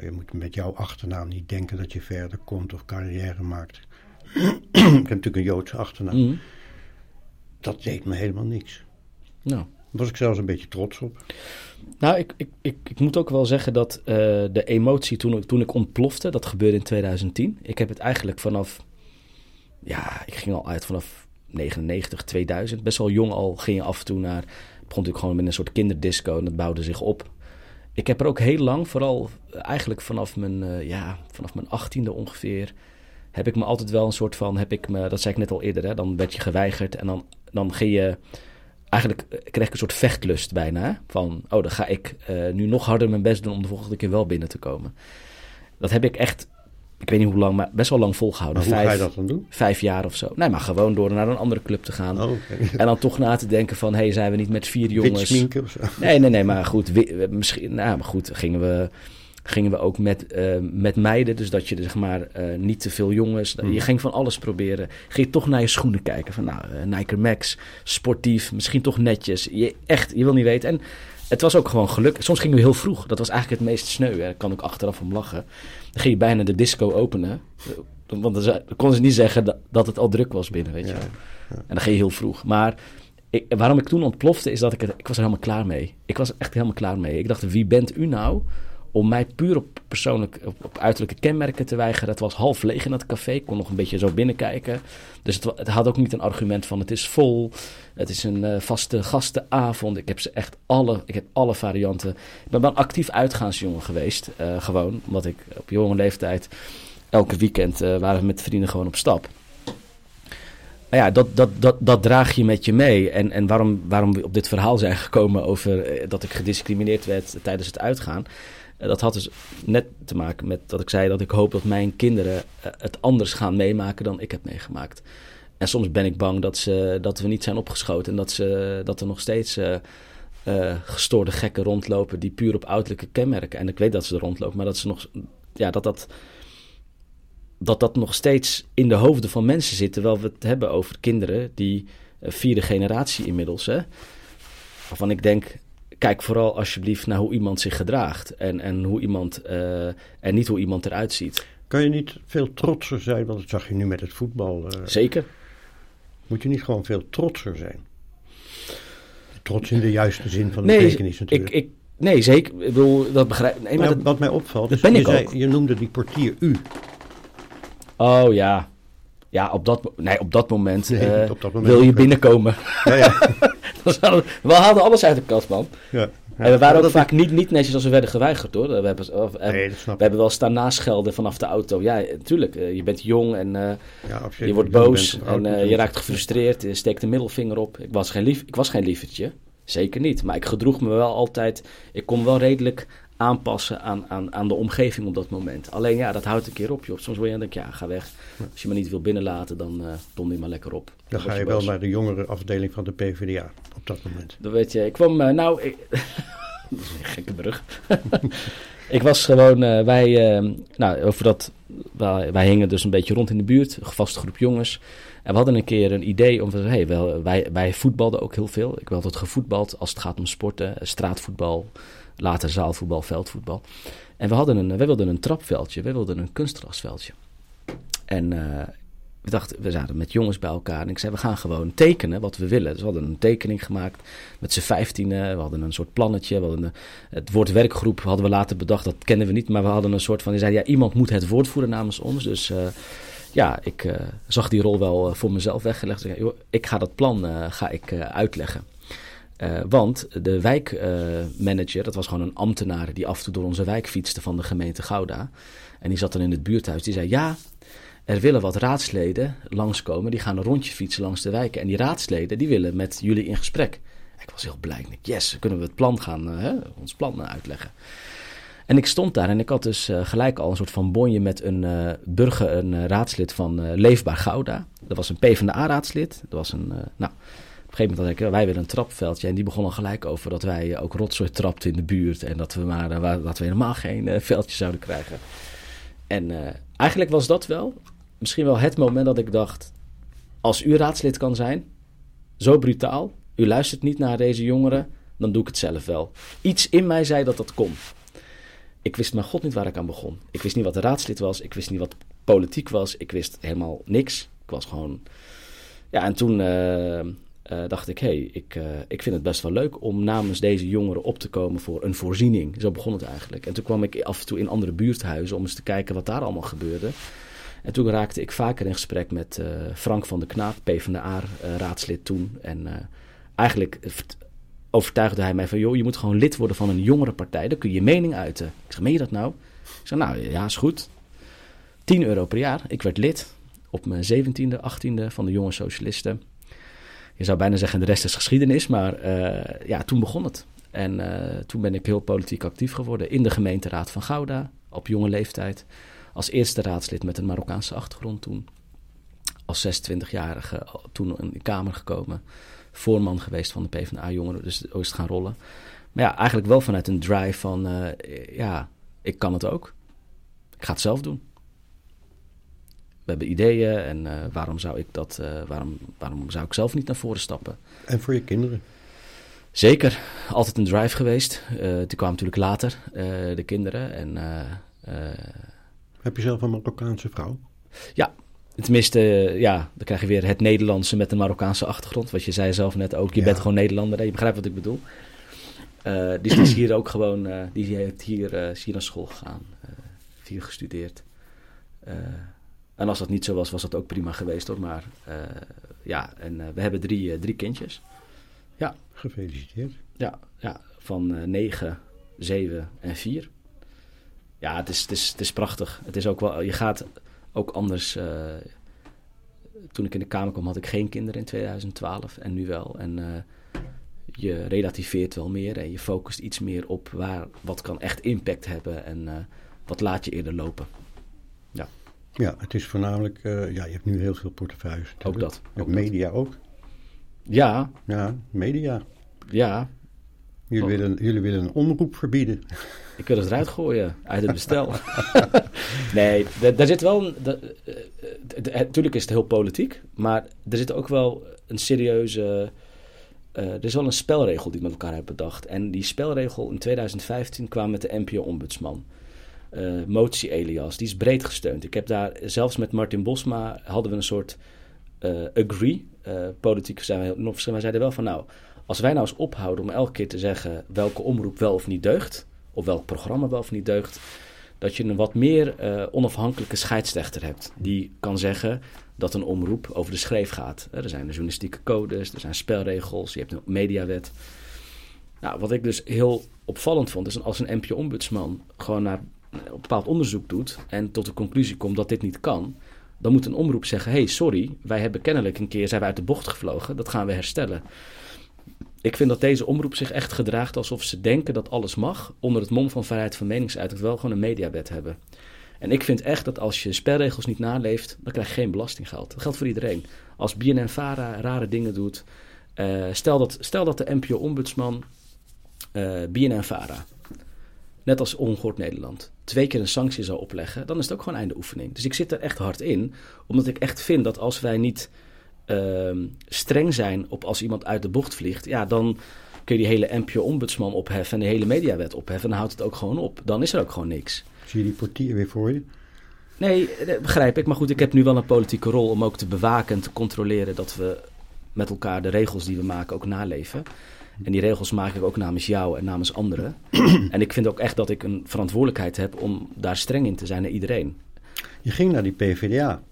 Je moet met jouw achternaam niet denken dat je verder komt of carrière maakt. [clears throat] ik heb natuurlijk een Joodse achternaam. Mhm. Dat deed me helemaal niks. Nou. Daar was ik zelfs een beetje trots op. Nou, ik, ik, ik, ik moet ook wel zeggen dat uh, de emotie toen, toen ik ontplofte, dat gebeurde in 2010. Ik heb het eigenlijk vanaf, ja, ik ging al uit vanaf 99, 2000. Best wel jong al ging je af en toe naar, begon natuurlijk gewoon met een soort kinderdisco en dat bouwde zich op ik heb er ook heel lang, vooral eigenlijk vanaf mijn, uh, ja, vanaf mijn achttiende ongeveer, heb ik me altijd wel een soort van, heb ik me, dat zei ik net al eerder, hè, dan werd je geweigerd en dan, dan ging je, eigenlijk eh, kreeg ik een soort vechtlust bijna, van, oh, dan ga ik uh, nu nog harder mijn best doen om de volgende keer wel binnen te komen. Dat heb ik echt ik weet niet hoe lang, maar best wel lang volgehouden. hoe vijf, ga je dat dan doen? Vijf jaar of zo. Nee, maar gewoon door naar een andere club te gaan. Oh, En dan toch na te denken van, hé, hey, zijn we niet met vier jongens... Of zo? Nee, nee, nee, maar goed, misschien, nou, maar goed, gingen we, gingen we ook met, uh, met meiden. Dus dat je, zeg maar, uh, niet te veel jongens... Hmm. Je ging van alles proberen. Ging je toch naar je schoenen kijken. Van, nou, uh, Nike Max, sportief, misschien toch netjes. Je, echt, je wil niet weten. En het was ook gewoon geluk. Soms gingen we heel vroeg. Dat was eigenlijk het meest sneu. Daar kan ik achteraf om lachen. Dan ging je bijna de disco openen. Want dan konden ze niet zeggen dat, dat het al druk was binnen, weet je ja, En dan ging je heel vroeg. Maar ik, waarom ik toen ontplofte, is dat ik, ik was er helemaal klaar mee. Ik was echt helemaal klaar mee. Ik dacht, wie bent u nou om mij puur op persoonlijk, op, uiterlijke kenmerken te weigeren. Het was half leeg in dat café. Ik kon nog een beetje zo binnenkijken. Dus het, het had ook niet een argument van het is vol. Het is een uh, vaste gastenavond. Ik heb ze echt alle, ik heb alle varianten. Ik ben wel actief uitgaansjongen geweest. Uh, gewoon, omdat ik op jonge leeftijd elke weekend uh, waren we met vrienden gewoon op stap. Maar ja, dat, dat, dat, dat draag je met je mee. En, en waarom, waarom we op dit verhaal zijn gekomen over dat ik gediscrimineerd werd tijdens het uitgaan. Dat had dus net te maken met dat ik zei dat ik hoop dat mijn kinderen het anders gaan meemaken dan ik heb meegemaakt. En soms ben ik bang dat, ze, dat we niet zijn opgeschoten en dat, ze, dat er nog steeds uh, uh, gestoorde gekken rondlopen die puur op uiterlijke kenmerken. En ik weet dat ze er rondlopen, maar dat ze nog. Ja, dat dat. Dat dat nog steeds in de hoofden van mensen zit. Terwijl we het hebben over kinderen die vierde generatie inmiddels. Hè, waarvan ik denk, kijk vooral alsjeblieft naar hoe iemand zich gedraagt. En, en, hoe iemand, en niet hoe iemand eruit ziet. Kan je niet veel trotser zijn? Want dat zag je nu met het voetbal. Zeker. Moet je niet gewoon veel trotser zijn? Trots in de juiste zin van de nee, betekenis natuurlijk. Ik, ik, nee, zeker. Ik bedoel, dat begrijp nee, maar dat, Wat mij opvalt, dat ben je, ik zei, ook. je noemde die portier u. Oh ja. Ja, op dat, nee, op dat moment, Nee, uh, op dat moment wil je binnenkomen. Ja, ja. [laughs] We haalden alles uit de kast, man. ja. En we waren ook vaak niet, niet netjes als we werden geweigerd, hoor. We hebben, of- eh, Nee, we hebben wel staan naschelden vanaf de auto. Ja, natuurlijk. eh, je bent jong en eh, Ja, je wordt boos en eh, je raakt gefrustreerd. Je steekt de middelvinger op. Ik was, geen lief, ik was geen lievertje. Zeker niet. Maar ik gedroeg me wel altijd... Ik kon wel redelijk aanpassen aan, aan, aan de omgeving op dat moment. Alleen ja, dat houdt een keer op, joh. Soms word je dan denk ja, ga weg. Als je me niet wil binnenlaten, dan dom je maar lekker op. Dan ga je wel naar de jongere afdeling van de PvdA op dat moment. Dan weet je, ik kwam, eh, nou, ik, [laughs] dat is een gekke brug. [laughs] ik was gewoon, eh, wij, eh, nou, over dat, wij, wij hingen dus een beetje rond in de buurt, een vaste groep jongens. En we hadden een keer een idee om, hey, wel, wij, wij voetbalden ook heel veel. Ik heb altijd gevoetbald als het gaat om sporten, straatvoetbal, later zaalvoetbal, veldvoetbal. En we, hadden een, wij wilden een trapveldje, wij wilden een kunstgrasveldje. En eh, we dachten, we zaten met jongens bij elkaar en ik zei, we gaan gewoon tekenen wat we willen. Dus we hadden een tekening gemaakt met z'n vijftienen. We hadden een soort plannetje. We hadden een, het woord werkgroep hadden we later bedacht, dat kennen we niet. Maar we hadden een soort van, die zeiden, ja, iemand moet het woord voeren namens ons. Dus eh, ja, ik eh, zag die rol wel voor mezelf weggelegd. Ik ga dat plan ga ik, uitleggen. Eh, want de wijkmanager, dat was gewoon een ambtenaar die af en toe door onze wijk fietste van de gemeente Gouda. En die zat dan in het buurthuis. Die zei: Ja, er willen wat raadsleden langskomen. Die gaan een rondje fietsen langs de wijken. En die raadsleden die willen met jullie in gesprek. Ik was heel blij. Ik yes, kunnen we het plan gaan, eh, hè, ons plan eh, uitleggen. En ik stond daar en ik had dus gelijk al een soort van bonje met een burger, een raadslid van Leefbaar Gouda. Dat was een PvdA-raadslid. Dat was een, nou, een gegeven moment had ik, wij willen een trapveldje. En die begon al gelijk over dat wij ook rotzooi trapten in de buurt. En dat we, maar, eh, dat we helemaal geen eh, veldje zouden krijgen. En eh, eigenlijk was dat wel misschien wel het moment dat ik dacht... Als u raadslid kan zijn, zo brutaal... U luistert niet naar deze jongeren, dan doe ik het zelf wel. Iets in mij zei dat dat kon. Ik wist maar god niet waar ik aan begon. Ik wist niet wat raadslid was. Ik wist niet wat politiek was. Ik wist helemaal niks. Ik was gewoon... Ja, en toen eh, dacht ik... hé, hey, ik, eh, ik vind het best wel leuk om namens deze jongeren op te komen voor een voorziening. Zo begon het eigenlijk. En toen kwam ik af en toe in andere buurthuizen... om eens te kijken wat daar allemaal gebeurde. En toen raakte ik vaker in gesprek met eh, Frank van der Knaap... PvdA-raadslid toen. En eigenlijk vert- overtuigde hij mij van... joh, je moet gewoon lid worden van een jongerenpartij. Dan kun je je mening uiten. Ik zeg, meen je dat nou? Ik zeg, nou ja, is goed. 10 euro per jaar. Ik werd lid op mijn 17e, 18e van de Jonge Socialisten. Je zou bijna zeggen, de rest is geschiedenis. Maar eh, ja, toen begon het. En eh, toen ben ik heel politiek actief geworden in de gemeenteraad van Gouda. Op jonge leeftijd. Als eerste raadslid met een Marokkaanse achtergrond toen. Als 26-jarige toen in de Kamer gekomen. Voorman geweest van de PvdA-jongeren. Dus ooit gaan rollen. Maar ja, eigenlijk wel vanuit een drive van... eh, ja, ik kan het ook. Ik ga het zelf doen. We hebben ideeën en eh, waarom, zou ik dat, eh, waarom, waarom zou ik zelf niet naar voren stappen? En voor je kinderen. Zeker, altijd een drive geweest. Eh die kwamen natuurlijk later, de kinderen. En Heb je zelf een Marokkaanse vrouw? tenminste, eh, ja, dan krijg je weer het Nederlandse met een Marokkaanse achtergrond. Wat je zei zelf net ook, je Ja. bent gewoon Nederlander. hè? Je begrijpt wat ik bedoel. Uh, dus die is hier ook gewoon, uh, die heeft hier, uh, is hier naar school gegaan, hier gestudeerd. En als dat niet zo was, was dat ook prima geweest hoor. Maar ja, en we hebben drie, drie kindjes. Ja. Gefeliciteerd. Ja, ja van 9, 7 en 4. Ja, het is, het, is, het is prachtig. Het is ook wel, je gaat ook anders. toen ik in de Kamer kwam, had ik geen kinderen in 2012 en nu wel. En je relativeert wel meer en je focust iets meer op waar, wat kan echt impact hebben en uh, wat laat je eerder lopen. Ja, het is voornamelijk, uh, ja, je hebt nu heel veel portefeuilles. Ook dat. Ook media dat. ook. Ja. Ja, media. Ja. Jullie, oh. willen, jullie willen een omroep verbieden. Ik wil het eruit [laughs] gooien uit het bestel. [laughs] nee, daar zit wel. Natuurlijk is het heel politiek, maar er zit ook wel een serieuze uh, er is wel een spelregel die we met elkaar hebben bedacht. En die spelregel in 2015 kwam met de NPO-ombudsman. Uh, motie Elias, die is breed gesteund. Ik heb daar zelfs met Martin Bosma hadden we een soort uh, agree. politiek zijn we nog Wij zeiden wel van nou, als wij nou eens ophouden om elke keer te zeggen welke omroep wel of niet deugt, of welk programma wel of niet deugt, dat je een wat meer onafhankelijke scheidsrechter hebt. Die kan zeggen, dat een omroep over de schreef gaat. Er zijn de journalistieke codes, er zijn spelregels, je hebt een mediawet. Nou, wat ik dus heel opvallend vond, is als een NPO-ombudsman gewoon naar een bepaald onderzoek doet en tot de conclusie komt dat dit niet kan, dan moet een omroep zeggen: hey, sorry, wij hebben kennelijk een keer zijn wij uit de bocht gevlogen, dat gaan we herstellen. Ik vind dat deze omroep zich echt gedraagt alsof ze denken dat alles mag, onder het mom van vrijheid van meningsuiting, wel gewoon een mediawet hebben. En ik vind echt dat als je spelregels niet naleeft, dan krijg je geen belastinggeld. Dat geldt voor iedereen. Als BNN-Vara rare dingen doet, uh, stel, dat, stel dat de NPO-ombudsman uh, eh, BNN-Vara, net als Ongehoord Nederland, twee keer een sanctie zou opleggen, dan is het ook gewoon einde oefening. Dus ik zit er echt hard in, omdat ik echt vind dat als wij niet uh, streng zijn op als iemand uit de bocht vliegt, ja, dan kun je die hele NPO-ombudsman opheffen en de hele mediawet opheffen. En dan houdt het ook gewoon op. Dan is er ook gewoon niks. Zie je die portier weer voor je? Nee, dat begrijp ik. Maar goed, ik heb nu wel een politieke rol om ook te bewaken en te controleren dat we met elkaar de regels die we maken ook naleven. En die regels maak ik ook namens jou en namens anderen. [clears throat] en ik vind ook echt dat ik een verantwoordelijkheid heb om daar streng in te zijn naar iedereen. Je ging naar die PvdA.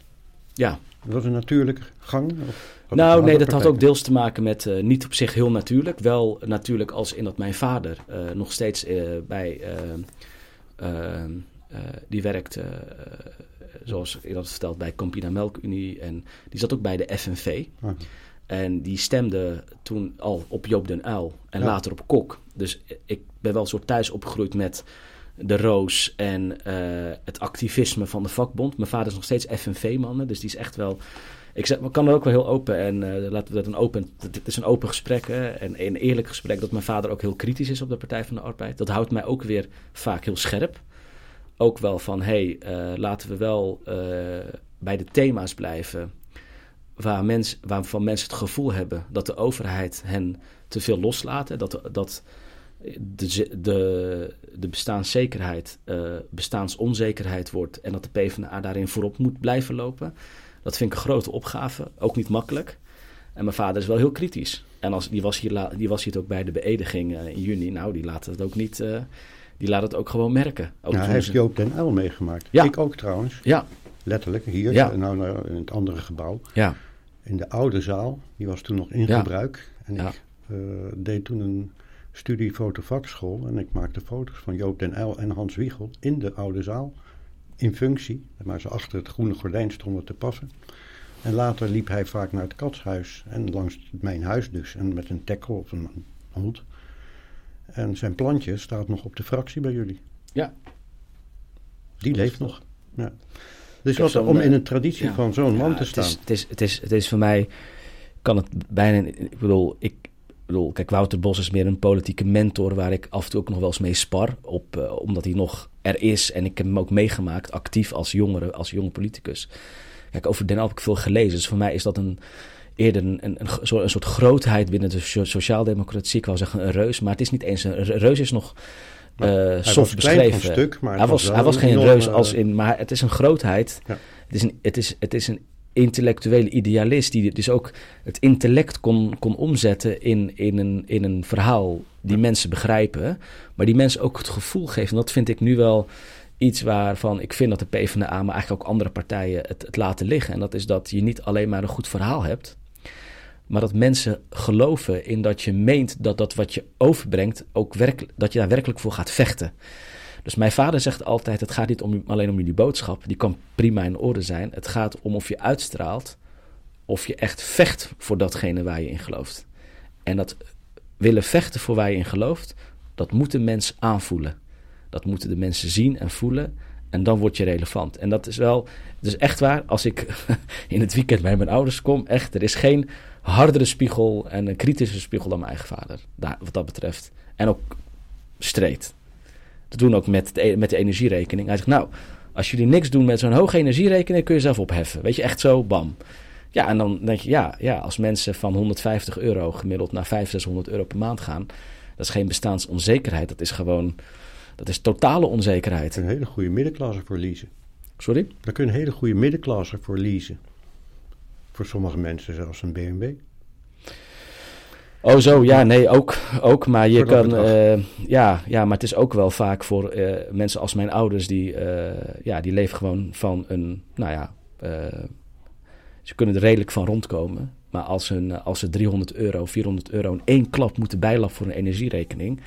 Ja. Dat was een natuurlijke gang? Of nou, nee, dat had ook deels te maken met uh, niet op zich heel natuurlijk. Wel natuurlijk als in dat mijn vader uh, nog steeds uh, bij eh, die werkt, eh, zoals ik had verteld, bij Campina Melkunie. En die zat ook bij de FNV. Ah. En die stemde toen al op Joop den Uil en later op Kok. Dus ik ben wel een soort thuis opgegroeid met de roos en uh, het activisme van de vakbond. Mijn vader is nog steeds FNV-man, dus die is echt wel... Ik zeg, kan er ook wel heel open en uh, laten we dat een open... Het is een open gesprek hè, en een eerlijk gesprek dat mijn vader ook heel kritisch is op de Partij van de Arbeid. Dat houdt mij ook weer vaak heel scherp. Ook wel van, hé, hey, uh, laten we wel bij de thema's blijven... Waar mens, waarvan mensen het gevoel hebben dat de overheid hen te veel loslaat. Dat, dat de, de, de bestaanszekerheid uh, bestaansonzekerheid wordt en dat de PvdA daarin voorop moet blijven lopen. Dat vind ik een grote opgave, ook niet makkelijk. En mijn vader is wel heel kritisch. En als, die, was hier, die was hier ook bij de beëdiging uh, in juni. Nou, die laat het ook niet. Uh, die laat het ook gewoon merken. Ook hij heeft Joop den L meegemaakt. Ja. Ik ook trouwens. Ja. Letterlijk, hier, ja. nou, nou, in het andere gebouw. Ja. In de oude zaal, die was toen nog in ja. gebruik. En ik uh, deed toen een studie fotovakschool. En ik maakte foto's van Joop den Uyl en Hans Wiegel in de oude zaal. In functie, maar ze achter het groene gordijn stonden te passen. En later liep hij vaak naar het katshuis en langs mijn huis dus. En met een tackle of een hond. En zijn plantje staat nog op de fractie bij jullie. Ja. Die leeft nog. Ja. Dus wat om in een traditie van zo'n man te staan. Het is, het, is, het, is, voor mij, kan het bijna, ik bedoel, ik, bedoel, kijk, Wouter Bos is meer een politieke mentor waar ik af en toe ook nog wel eens mee spar. Op, uh, omdat hij nog er is en ik heb hem ook meegemaakt, actief als jongere, als jonge politicus. Kijk, over Den heb ik veel gelezen. Dus voor mij is dat een, eerder een, een, een, een soort grootheid binnen de sociaaldemocratie. Ik wou zeggen een reus, maar het is niet eens een, reus is nog uh, soft beschreven. Stuk, maar hij was, hij was geen reus als in, maar het is een grootheid. Ja. Het, is een, het, is, het is een intellectuele idealist die dus ook het intellect kon, kon omzetten in, in, een, in een verhaal die mensen begrijpen, maar die mensen ook het gevoel geeft. En dat vind ik nu wel iets waarvan ik vind dat de PvdA, maar eigenlijk ook andere partijen het, het laten liggen. En dat is dat je niet alleen maar een goed verhaal hebt, maar dat mensen geloven in dat je meent dat dat wat je overbrengt, ook werkelijk, dat je daar werkelijk voor gaat vechten. Dus mijn vader zegt altijd: het gaat niet om, alleen om jullie boodschap, die kan prima in orde zijn. Het gaat om of je uitstraalt, of je echt vecht voor datgene waar je in gelooft. En dat willen vechten voor waar je in gelooft, dat moeten mensen aanvoelen. Dat moeten de mensen zien en voelen. En dan word je relevant. En dat is wel, dus echt waar, als ik [laughs] in het weekend bij mijn ouders kom, echt, er is geen hardere spiegel en een kritische spiegel dan mijn eigen vader. Daar, wat dat betreft. En ook streed. Dat doen ook met de, met de energierekening. Hij zegt, nou, als jullie niks doen met zo'n hoge energierekening, kun je zelf opheffen. Weet je, echt zo, bam. Ja, en dan denk je, ja, ja als mensen van 150 euro gemiddeld naar 500, 600 euro per maand gaan, dat is geen bestaansonzekerheid. Dat is gewoon, dat is totale onzekerheid. Een hele goede middenklasse voor leasen. Sorry? Daar kun je een hele goede middenklasse voor leasen. Voor sommige mensen zelfs een BMW. Oh, zo, ja, nee, ook. ook maar je kan. Uh, ja, ja, maar het is ook wel vaak voor uh, mensen als mijn ouders, die, uh, ja, die leven gewoon van een. Nou ja, ze kunnen er redelijk van rondkomen. Maar als, hun, als ze 300 euro, 400 euro in één klap moeten bijlappen voor een energierekening.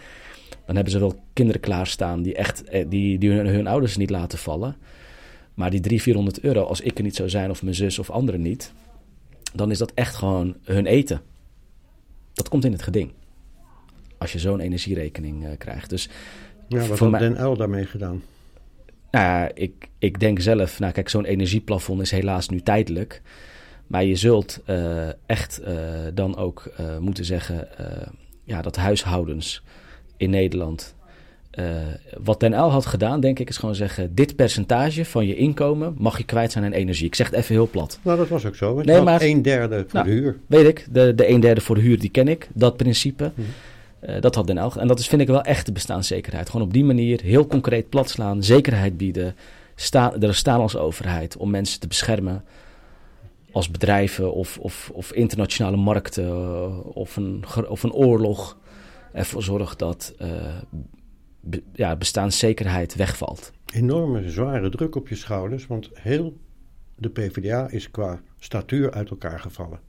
dan hebben ze wel kinderen klaarstaan die echt. die, die hun, hun ouders niet laten vallen. Maar die 300, 400 euro, als ik er niet zou zijn, of mijn zus of anderen niet. Dan is dat echt gewoon hun eten dat komt in het geding. Als je zo'n energierekening uh, krijgt. Dus ja, wat had Den L daarmee gedaan? Nou ja, ik, ik denk zelf, nou kijk, zo'n energieplafond is helaas nu tijdelijk. Maar je zult uh, echt uh, dan ook moeten zeggen ja, dat huishoudens in Nederland uh, wat Den L had gedaan, denk ik, is gewoon zeggen: dit percentage van je inkomen mag je kwijt zijn aan energie. Ik zeg het even heel plat. Nou, dat was ook zo. Nee, maar een derde voor nou, de huur. Weet ik, de, de een derde voor de huur, die ken ik, dat principe. Mm uh, dat had Den L. En dat is, vind ik wel echt de bestaanszekerheid. Gewoon op die manier heel concreet plat slaan, zekerheid bieden. Sta, er staan als overheid om mensen te beschermen. Als bedrijven of, of, of internationale markten uh, of, een, of een oorlog. Ervoor zorg dat uh, be, ja, bestaanszekerheid wegvalt. Enorme zware druk op je schouders, want heel de PvdA is qua statuur uit elkaar gevallen.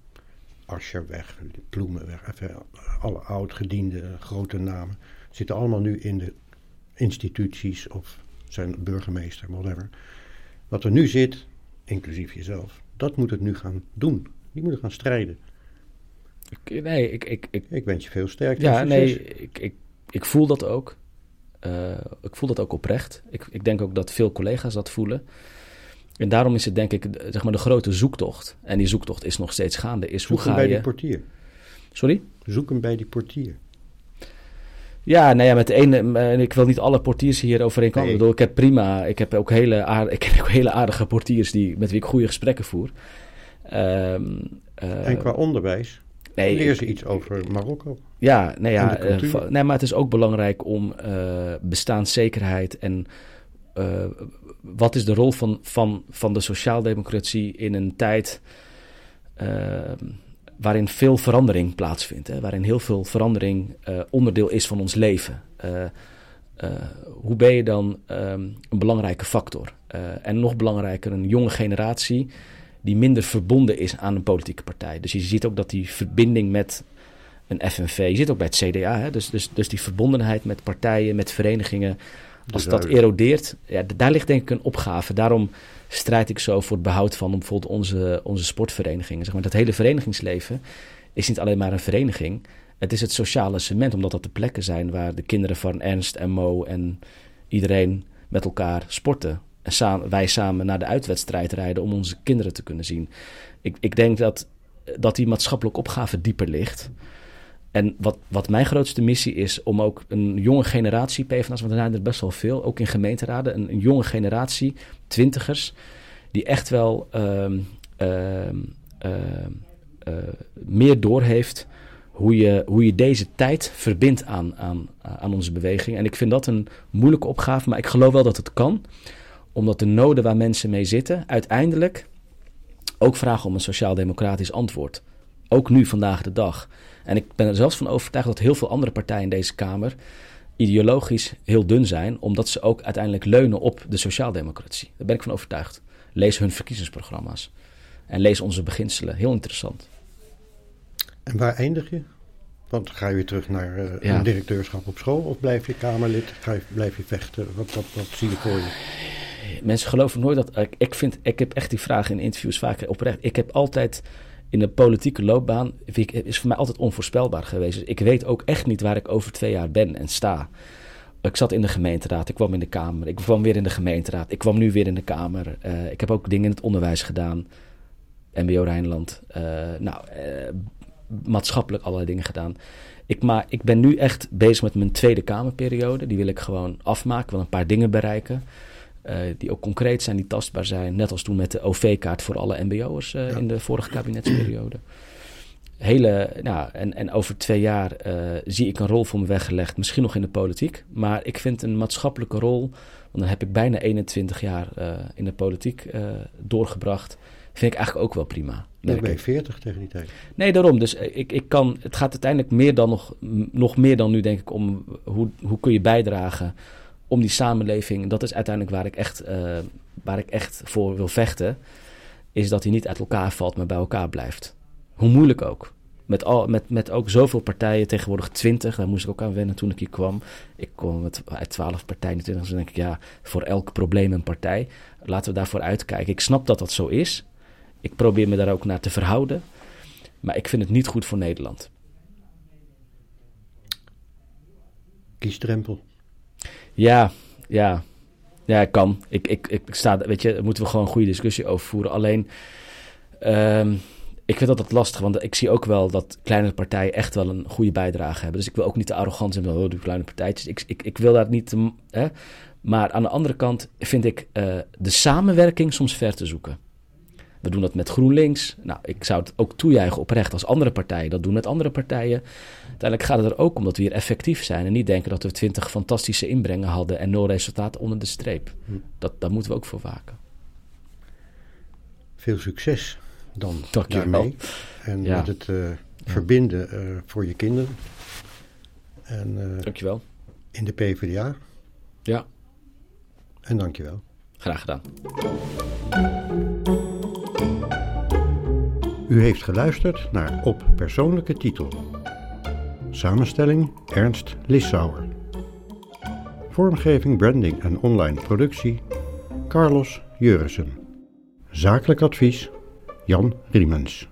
Ascher weg, Ploemen weg, even alle oud-gediende grote namen zitten allemaal nu in de instituties of zijn burgemeester, whatever. Wat er nu zit, inclusief jezelf, dat moet het nu gaan doen. Die moet gaan strijden. Ik, nee, ik, ik, ik, ik wens je veel sterkte. Ja, nee, ik, ik, ik voel dat ook. Uh, ik voel dat ook oprecht. Ik, ik denk ook dat veel collega's dat voelen. En daarom is het denk ik zeg maar de grote zoektocht. En die zoektocht is nog steeds gaande. Is Zoek hoe ga bij je... die portier. Sorry? Zoek hem bij die portier. Ja, nou ja, met de ene, ik wil niet alle portiers hier overeenkomen. Nee. Ik bedoel, ik heb prima, ik heb ook hele, aardige, ik heb ook hele aardige portiers die, met wie ik goede gesprekken voer. Um, uh, en qua onderwijs? Nee, Leer ze iets over Marokko? Ja, nee, ja uh, nee, maar het is ook belangrijk om uh, bestaanszekerheid en uh, wat is de rol van, van, van de sociaaldemocratie in een tijd waarin veel verandering plaatsvindt, hè, waarin heel veel verandering onderdeel is van ons leven. hoe ben je dan um, een belangrijke factor? en nog belangrijker, een jonge generatie die minder verbonden is aan een politieke partij. Dus je ziet ook dat die verbinding met een FNV, je zit ook bij het CDA, hè? Dus, dus, dus die verbondenheid met partijen, met verenigingen, als dat erodeert, ja, daar ligt denk ik een opgave. Daarom strijd ik zo voor het behoud van bijvoorbeeld onze, onze sportverenigingen. Zeg maar, dat hele verenigingsleven is niet alleen maar een vereniging. Het is het sociale cement, omdat dat de plekken zijn waar de kinderen van Ernst en Mo en iedereen met elkaar sporten en samen, wij samen naar de uitwedstrijd rijden om onze kinderen te kunnen zien. Ik, ik denk dat, dat die maatschappelijke opgave dieper ligt. En wat, wat mijn grootste missie is om ook een jonge generatie PvdA's, want er zijn er best wel veel, ook in gemeenteraden, een, jonge generatie, twintigers, die echt wel uh, uh, uh, meer doorheeft hoe je, hoe je deze tijd verbindt aan, aan, aan onze beweging. En ik vind dat een moeilijke opgave, maar ik geloof wel dat het kan omdat de noden waar mensen mee zitten uiteindelijk ook vragen om een sociaal-democratisch antwoord. Ook nu, vandaag de dag. En ik ben er zelfs van overtuigd dat heel veel andere partijen in deze Kamer ideologisch heel dun zijn, omdat ze ook uiteindelijk leunen op de sociaaldemocratie. Daar ben ik van overtuigd. Lees hun verkiezingsprogramma's en lees onze beginselen. Heel interessant. En waar eindig je? Want ga je weer terug naar uh, een directeurschap op school of blijf je Kamerlid? Ga je, blijf je vechten? Wat, wat, wat zie je voor je? Mensen geloven nooit dat. Ik, ik, vind, ik heb echt die vraag in interviews vaak oprecht. Ik heb altijd in de politieke loopbaan. is voor mij altijd onvoorspelbaar geweest. Dus ik weet ook echt niet waar ik over twee jaar ben en sta. Ik zat in de gemeenteraad, ik kwam in de Kamer, ik kwam weer in de gemeenteraad, ik kwam nu weer in de Kamer. Uh, ik heb ook dingen in het onderwijs gedaan. MBO Rijnland. Uh, nou, uh, maatschappelijk allerlei dingen gedaan. Ik, maar ik ben nu echt bezig met mijn tweede Kamerperiode. Die wil ik gewoon afmaken, wil een paar dingen bereiken. Uh, die ook concreet zijn, die tastbaar zijn. Net als toen met de OV-kaart voor alle MBO'ers uh, in de vorige kabinetsperiode. Hele, nou, en, en over twee jaar uh, zie ik een rol voor me weggelegd. Misschien nog in de politiek. Maar ik vind een maatschappelijke rol. Want dan heb ik bijna 21 jaar in de politiek doorgebracht. Vind ik eigenlijk ook wel prima. Dan ben je 40 tegen die tijd. Nee, daarom. Dus ik, ik kan, het gaat uiteindelijk meer dan nog, nog meer dan nu, denk ik, om hoe, hoe kun je bijdragen om die samenleving. Dat is uiteindelijk waar ik echt, uh, waar ik echt voor wil vechten. Is dat hij niet uit elkaar valt, maar bij elkaar blijft. Hoe moeilijk ook. Met, al, met, met ook zoveel partijen, tegenwoordig 20, daar moest ik ook aan wennen toen ik hier kwam. Ik kwam met, uit 12 partijen, 20, dus dan denk ik, ja, voor elk probleem een partij. Laten we daarvoor uitkijken. Ik snap dat dat zo is. Ik probeer me daar ook naar te verhouden. Maar ik vind het niet goed voor Nederland. Kiesdrempel. Ja, ja. Ja, kan. Ik, ik, ik sta, weet je, daar moeten we gewoon een goede discussie over voeren. Alleen, um, ik vind dat dat lastig, want ik zie ook wel dat kleinere partijen echt wel een goede bijdrage hebben. Dus ik wil ook niet te arrogant zijn van, oh, die kleine partijtjes. Ik, ik, ik wil daar niet, hè. Maar aan de andere kant vind ik uh, de samenwerking soms ver te zoeken. We doen dat met GroenLinks. Nou, ik zou het ook toejuichen oprecht als andere partijen dat doen met andere partijen. Uiteindelijk gaat het er ook om dat we hier effectief zijn en niet denken dat we twintig fantastische inbrengen hadden en nul resultaat onder de streep. Hm. Dat, daar moeten we ook voor waken. Veel succes dan Dank daarmee. En met het uh, verbinden uh, voor je kinderen. En, uh, dankjewel. In de PvdA. Ja. En dankjewel. Graag gedaan. U heeft geluisterd naar Op Persoonlijke Titel. Samenstelling Ernst Lissauer. Vormgeving, branding en online productie Carlos Jurissen. Zakelijk advies Jan Riemens.